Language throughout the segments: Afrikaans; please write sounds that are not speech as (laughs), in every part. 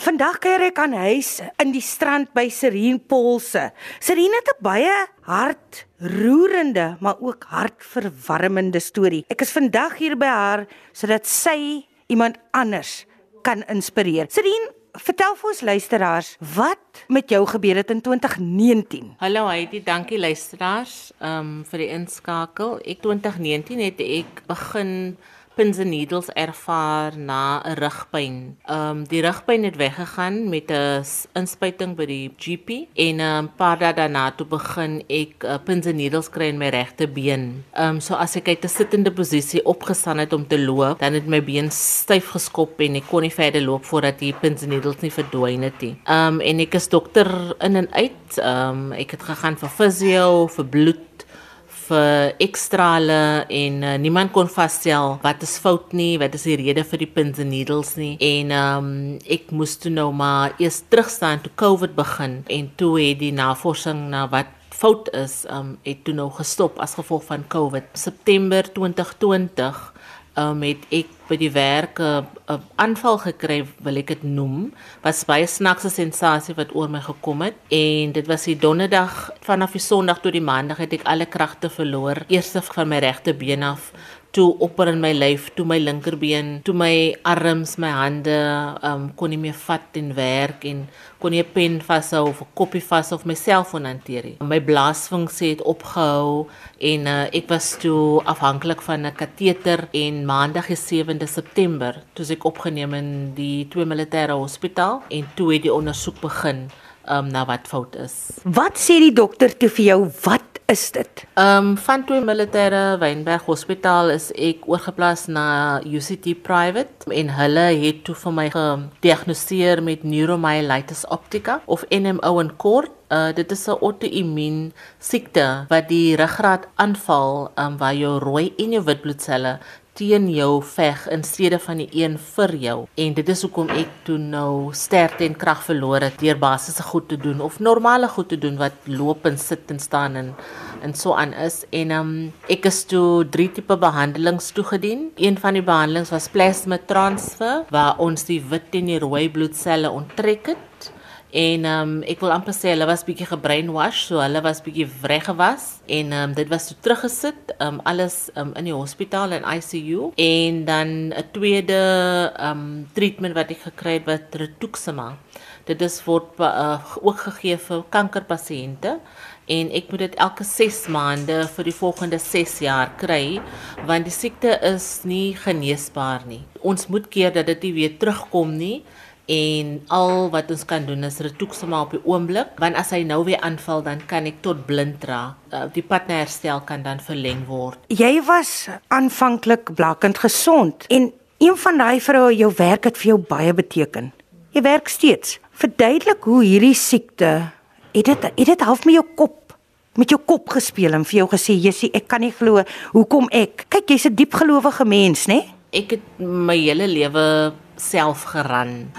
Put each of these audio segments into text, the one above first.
Vandag kuier ek aan huis in die strand by Serene Paulse. Serene het 'n baie hartroerende, maar ook hartverwarmende storie. Ek is vandag hier by haar sodat sy iemand anders kan inspireer. Serene, vertel vir ons luisteraars wat met jou gebeur het in 2019. Hallo Heidi, dankie luisteraars um, vir die inskakel. Ek 2019 het ek begin pins and needles ervaar na 'n rugpyn. Ehm um, die rugpyn het weggegaan met 'n inspuiting by die GP en 'n um, paar dae daarna toe begin ek uh, pins and needles kry in my regte been. Ehm um, so as ek uit 'n sittende posisie opgestaan het om te loop, dan het my been styf geskop en ek kon nie verder loop voordat die pins and needles nie verdwyn het nie. Ehm um, en ek is dokter in en uit. Ehm um, ek het gegaan vir fisio, vir bloed vir ekstrale en uh, niemand kon vasstel wat is fout nie, wat is die rede vir die pins and needles nie. En ehm um, ek moes toe nou maar eers terugstaan toe COVID begin en toe het die navorsing na wat fout is, ehm um, het toe nou gestop as gevolg van COVID. September 2020 um, het ek by die werk 'n aanval gekry, wil ek dit noem, was baie snaakse sensasie wat oor my gekom het. En dit was die donderdag vanaf die sonderdag tot die maandag het ek alle kragte verloor, eers van my regte been af toe opper in my lyf, toe my linkerbeen, toe my arms, my hande, um kon nie meer vat en werk en kon nie 'n pen vashou of 'n koppie vashou of my selfoon hanteer nie. My blaasfunksie het opgehou en uh, ek was toe afhanklik van 'n kateter en maandag die 7de September toe ek opgeneem in die twee militêre hospitaal en toe het die ondersoek begin um na wat fout is. Wat sê die dokter toe vir jou? Wat is dit? Ehm um, van twee militêre Wynberg Hospitaal is ek oorgeplaas na UCT Private en hulle het toe vir my gediagnoseer met neuromyelitis optica of NMO in kort. Uh, dit is 'n auto-immuun siekte wat die ruggraat aanval um, waar jou rooi en jou wit bloedselle teen jou veg in steede van die een vir jou. En dit is hoekom ek toe nou sterkte en krag verloor het deur basiese goed te doen of normale goed te doen wat loop en sit en staan en en so aan is. En um, ek is toe drie tipe behandelings toegedien. Een van die behandelings was plasma transfer waar ons die wit en die rooi bloedselle onttrek het En um, ek wil amper sê hulle was bietjie gebrainwash, so hulle was bietjie wreggewas en ehm um, dit was so teruggesit, um, alles um, in die hospitaal en ICU en dan 'n tweede um, treatment wat ek gekry het wat rituximab. Dit is word uh, ook gegee vir kankerpasiënte en ek moet dit elke 6 maande vir die volgende 6 jaar kry want die siekte is nie geneesbaar nie. Ons moet keer dat dit nie weer terugkom nie en al wat ons kan doen is retoeksema op die oomblik. Want as hy nou weer aanval dan kan ek tot blind raak uh, die pad na herstel kan dan verleng word. Jy was aanvanklik blakkend gesond en een van daai vroue jou werk het vir jou baie beteken. Jy werk steeds. Verduidelik hoe hierdie siekte het dit het dit half met jou kop met jou kop gespeel en vir jou gesê Jessie ek kan nie glo hoekom ek? Kyk jy's 'n diep gelowige mens nê ek het my hele lewe self geran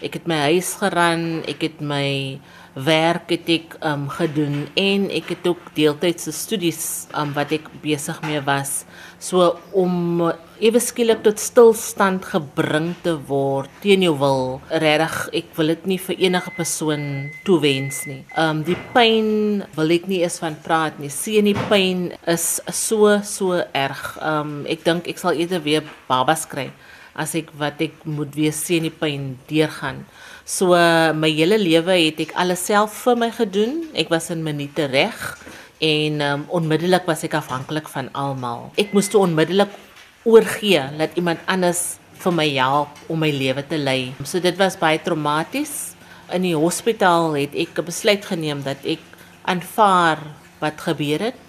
Ek het my huis geran, ek het my werk het ek um gedoen en ek het ook deeltydse studies um wat ek besig mee was. So om ewe skielik tot stilstand gebring te word teen jou wil. Regtig, ek wil dit nie vir enige persoon toewens nie. Um die pyn wil ek nie eens van praat nie. Sien die pyn is so so erg. Um ek dink ek sal eerder weer babas kry as ek wat ek moet wees sien die pyn deurgaan. So my hele lewe het ek alles self vir my gedoen. Ek was in minute reg en um, onmiddellik was ek afhanklik van almal. Ek moes toe onmiddellik oorgee dat iemand anders vir my help om my lewe te lei. So dit was baie traumaties. In die hospitaal het ek 'n besluit geneem dat ek aanvaar wat gebeur het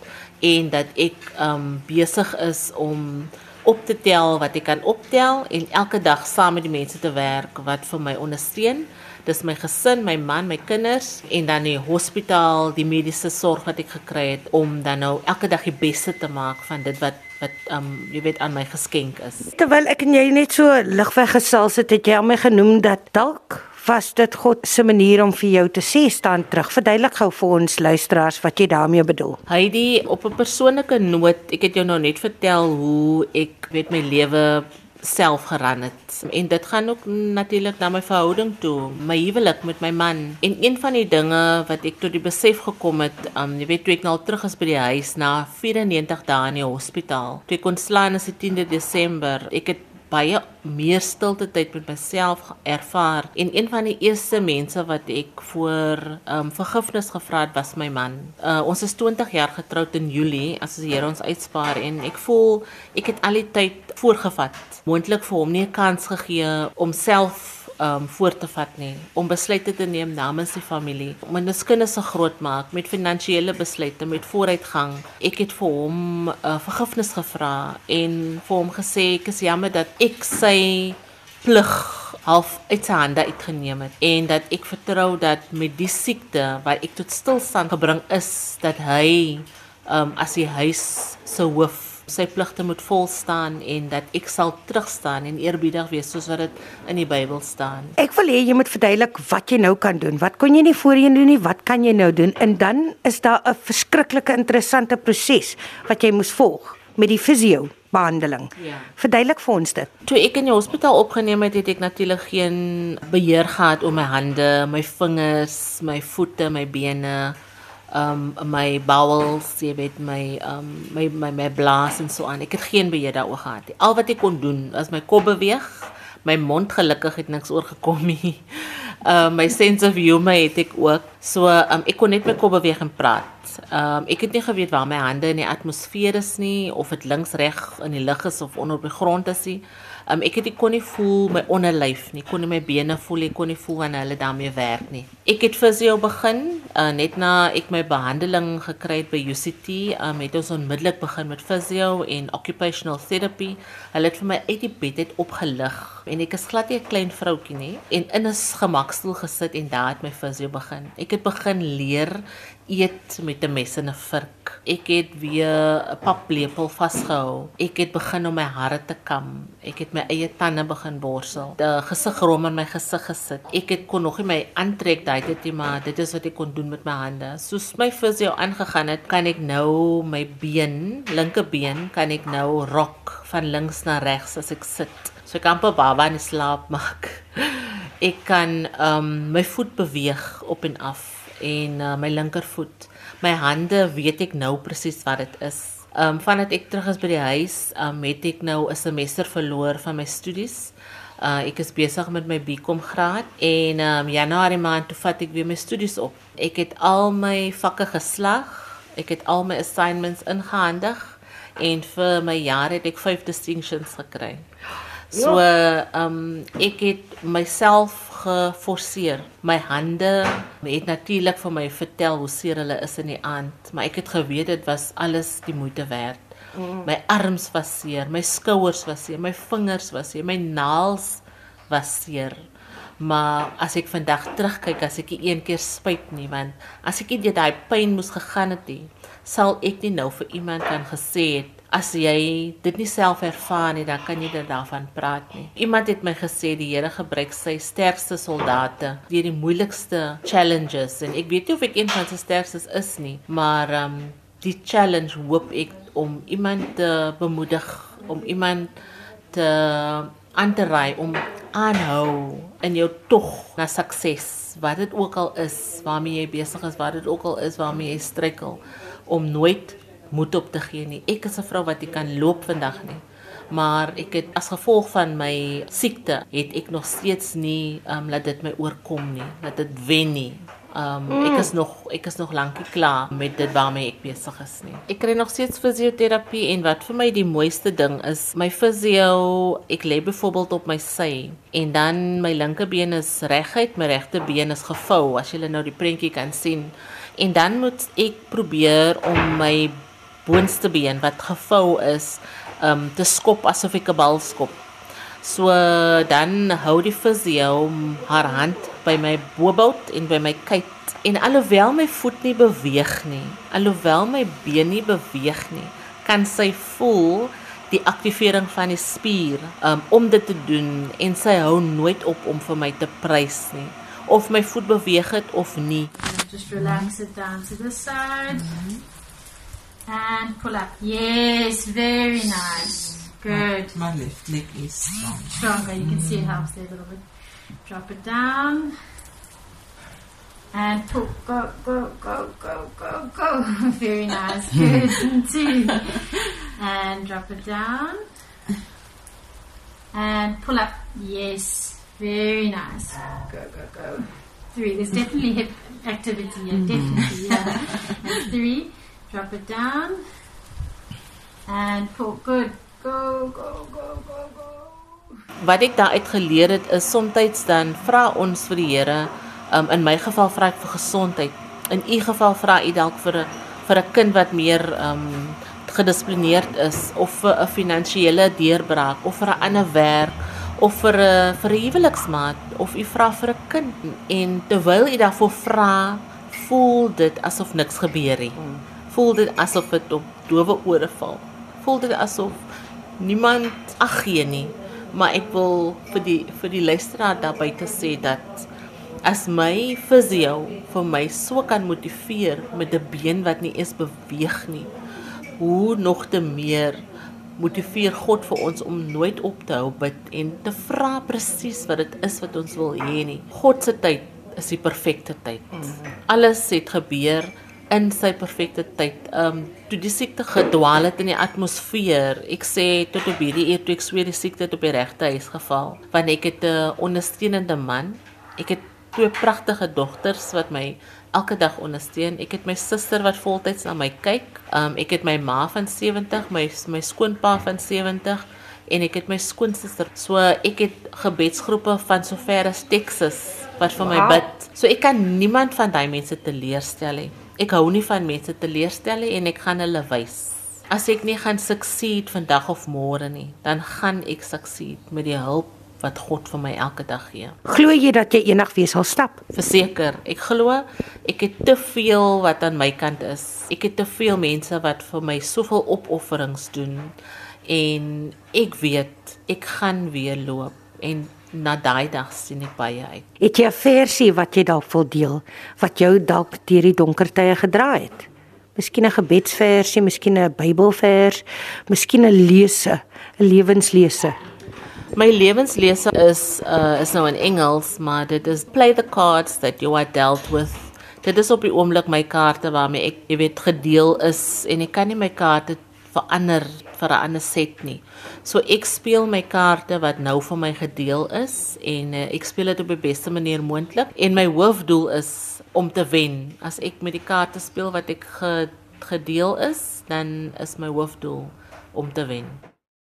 en dat ek um besig is om op te tel wat ek kan optel en elke dag saam met die mense te werk wat vir my ondersteun. Dis my gesin, my man, my kinders en dan die hospitaal, die mediese sorg wat ek gekry het om dan nou elke dag die beste te maak van dit wat wat um jy weet aan my geskenk is. Terwyl ek en jy net so ligweg gesels het, het jy al my genoem dat dalk was dit God se manier om vir jou te sê staan terug. Verduidelik gou vir ons luisteraars wat jy daarmee bedoel. Heidi, op 'n persoonlike noot, ek het jou nou net vertel hoe ek weet my lewe self geran het. En dit gaan ook natuurlik na my verhouding toe, my huwelik met my man. En een van die dinge wat ek tot die besef gekom het, um jy weet toe ek nou terug is by die huis na 94 dae in die hospitaal. Toe ek ontslaan is die 10de Desember. Ek het baie meer stilte tyd met myself ervaar en een van die eerste mense wat ek voor um, vergifnis gevra het was my man. Uh, ons is 20 jaar getroud in Julie as die Here ons uitspaar en ek voel ek het al die tyd voorgevat. Moontlik vir hom nie 'n kans gegee om self um voor te vat nie om besluite te neem namens die familie om ons kinders se groot maak met finansiële besluite met vooruitgang. Ek het vir hom uh, eh, vergifnis gevra en vir hom gesê ek is jammer dat ek sy plig half uit sy hande uitgeneem het en dat ek vertrou dat met die siekte wat ek tot stilstand gebring is dat hy um as die huis se hoof sy pligte moet volstaan en dat ek sal terugstaan en eerbiedig wees soos wat dit in die Bybel staan. Ek wil hê jy moet verduidelik wat jy nou kan doen. Wat kon jy nie voorheen doen nie? Wat kan jy nou doen? En dan is daar 'n verskriklike interessante proses wat jy moes volg met die fisio behandeling. Ja. Verduidelik vir ons dit. Toe ek in die hospitaal opgeneem het, het ek natuurlik geen beheer gehad oor my hande, my vingers, my voete, my bene um my bowels, jy weet my um my my my blaas en so aan. Ek het geen beheer daaroor gehad nie. Al wat ek kon doen was my kop beweeg. My mond gelukkig het niks oorgekom nie. Um (laughs) my sense of humor het ek ook. So um ek kon net my kop beweeg en praat. Um ek het nie geweet waar my hande in die atmosfeer is nie of dit links reg in die lug is of onder op die grond is nie. Um ek het ek kon nie voel my onderlyf nie, kon nie my bene voel, ek kon nie voel wanneer hulle daarmee werk nie. Ek het fisio begin uh, net na ek my behandeling gekry het by UCT, um het ons onmiddellik begin met fisio en occupational therapy. Hulle het vir my uit die bed uit opgelig en ek is glad nie 'n klein vroutjie nie en in 'n gemakstoel gesit en daar het my fisio begin. Ek het begin leer eet met 'n mes en 'n vurk. Ek het weer 'n paplepel vasgehou. Ek het begin om my hare te kam. Ek het my eie tande begin borsel. Die gesigrom in my gesig gesit. Ek het kon nog nie my aantrek daai dit nie, maar dit is wat ek kon doen met my hande. Soos my fisio aangegaan het, kan ek nou my been, linkerbeen, kan ek nou rok van links na regs as ek sit. So ek kan pa baba in slaap maak. (laughs) Ek kan ehm um, my voet beweeg op en af en uh, my linkervoet. My hande weet ek nou presies wat dit is. Ehm um, vandat ek terug is by die huis, ehm um, het ek nou 'n semester verloor van my studies. Uh ek is besig met my BCom graad en ehm um, Januarie maand toe vat ek weer my studies op. Ek het al my vakke geslag. Ek het al my assignments ingehandig en vir my jaar het ek 5 distinctions gekry. So ehm um, ek het myself geforseer. My hande het natuurlik vir my vertel hoe seer hulle is in die aand, maar ek het geweet dit was alles die moeite werd. Mm. My arms was seer, my skouers was seer, my vingers was seer, my naels was seer. Maar as ek vandag terugkyk, as ek een keer spyt nie, want as ek dit daai pyn moes gegaan het, nie, sal ek nie nou vir iemand kan gesê het as jy dit nie self ervaar nie, dan kan jy dit daarvan praat nie. Iemand het my gesê die Here gebruik sy sterkste soldate deur die moeilikste challenges en ek weet nie of ek een van sy sterkstes is nie, maar um die challenge hoop ek om iemand te bemoedig, om iemand te aan te raai om aanhou in jou tog na sukses, wat dit ook al is waarmee jy besig is, wat dit ook al is waarmee jy struikel om nooit moed op te gee nie. Ek is 'n vrou wat nie kan loop vandag nie. Maar ek het as gevolg van my siekte het ek nog steeds nie ehm um, laat dit my oorkom nie. Dat dit wen nie. Ehm um, ek is nog ek is nog lankie klaar met dit waarmee ek besig is nie. Ek kry nog steeds fisioterapie en wat vir my die mooiste ding is, my fisio, ek lê byvoorbeeld op my sy en dan my linkerbeen is reguit, my regterbeen is gevou as jy nou die prentjie kan sien. En dan moet ek probeer om my boonste been wat gevou is um te skop asof ek 'n bal skop. So dan hou die fisio haar hand by my bobout en by my kuit en alhoewel my voet nie beweeg nie, alhoewel my been nie beweeg nie, kan sy voel die aktivering van die spier um, om dit te doen en sy hou nooit op om vir my te prys nie of my voet beweeg het of nie. Just relax it down to the side. Mm -hmm. And pull up. Yes, very nice. Good. My left leg is strong. Stronger. You can see it helps there a little bit. Drop it down. And pull. Go, go, go, go, go, go. (laughs) Very nice. (laughs) Good. Two. And drop it down. And pull up. Yes. Very nice. Go, go, go. Three. There's definitely hip activity here. Mm-hmm. Definitely. Yeah. And three. Drop it down. And pull. Good. Go, go, go, go, go. Wat ek daaruit geleer het is soms dan vra ons vir die Here, um, in my geval vra ek vir gesondheid. In u geval vra u dalk vir 'n vir 'n kind wat meer um gedissiplineerd is of vir 'n finansiële deurbraak of vir 'n ander werk of vir 'n vir 'n huweliksmaat of u vra vir 'n kind en terwyl u daarvoor vra, voel dit asof niks gebeur nie. Voel dit asof dit op dowe ore val. Voel dit asof niemand ag gee nie. Maar ek wil vir die vir die luisteraar daar buite sê dat as my fisio vir my so kan motiveer met 'n been wat nie eens beweeg nie, hoe nog te meer motiveer God vir ons om nooit op te hou bid en te vra presies wat dit is wat ons wil hê nie. God se tyd is die perfekte tyd. Alles het gebeur in sy perfekte tyd. Um, toe die siekte gedwaal het in die atmosfeer. Ek sê tot op hierdie eer toe ek sweer die siekte het op die regte huis geval. Want ek het 'n ondersteunende man. Ek het twee pragtige dogters wat my elke dag ondersteun. Ek het my suster wat voltyds na my kyk. Um ek het my ma van 70, my my skoonpa van 70 en ek het my skoonsister. So ek het gebedsgroepe van sover as Texas wat vir my Wow. bid. So ek kan niemand van daai mense teleurstel nie. Ek hou nie van mense teleurstel nie en ek gaan hulle wys. As ek nie gaan succeed vandag of môre nie, dan gaan ek succeed met die hulp wat God vir my elke dag gee. Glo jy dat jy eendag weer sal stap? Verseker, ek glo ek het te veel wat aan my kant is. Ek het te veel mense wat vir my soveel opofferings doen en ek weet ek gaan weer loop en na daai dag sien ek baie uit. Het jy 'n versie wat jy dalk wil deel wat jou dalk deur die donker tye gedra het? Miskien 'n gebedsversie, miskien 'n Bybelvers, miskien 'n lese, 'n lewenslese. My lewenslese is uh is nou in Engels, maar dit is play the cards that you are dealt with. Dit is op die oomblik my kaarte waarmee ek, jy weet, gedeel is en ek kan nie my kaarte verander vir 'n ander set nie. So ek speel my kaarte wat nou vir my gedeel is en uh, ek speel dit op die beste manier moontlik en my hoofdoel is om te wen. As ek met die kaarte speel wat ek ge, gedeel is, dan is my hoofdoel om te wen.